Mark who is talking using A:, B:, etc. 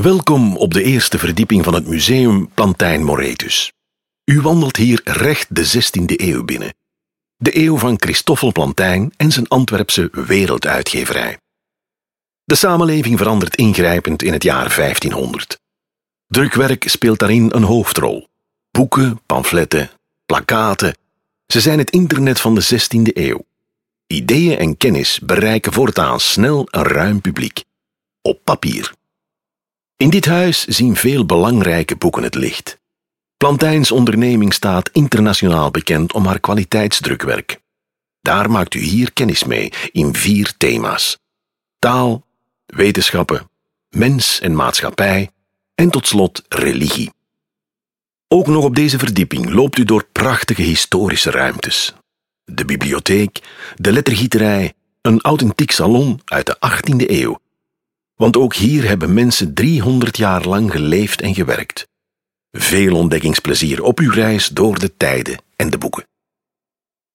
A: Welkom op de eerste verdieping van het museum Plantijn Moretus. U wandelt hier recht de 16e eeuw binnen. De eeuw van Christoffel Plantijn en zijn Antwerpse werelduitgeverij. De samenleving verandert ingrijpend in het jaar 1500. Drukwerk speelt daarin een hoofdrol. Boeken, pamfletten, plakaten. Ze zijn het internet van de 16e eeuw. Ideeën en kennis bereiken voortaan snel een ruim publiek. Op papier. In dit huis zien veel belangrijke boeken het licht. Plantijns onderneming staat internationaal bekend om haar kwaliteitsdrukwerk. Daar maakt u hier kennis mee in vier thema's: taal, wetenschappen, mens en maatschappij en tot slot religie. Ook nog op deze verdieping loopt u door prachtige historische ruimtes. De bibliotheek, de lettergieterij, een authentiek salon uit de 18e eeuw want ook hier hebben mensen 300 jaar lang geleefd en gewerkt. Veel ontdekkingsplezier op uw reis door de tijden en de boeken.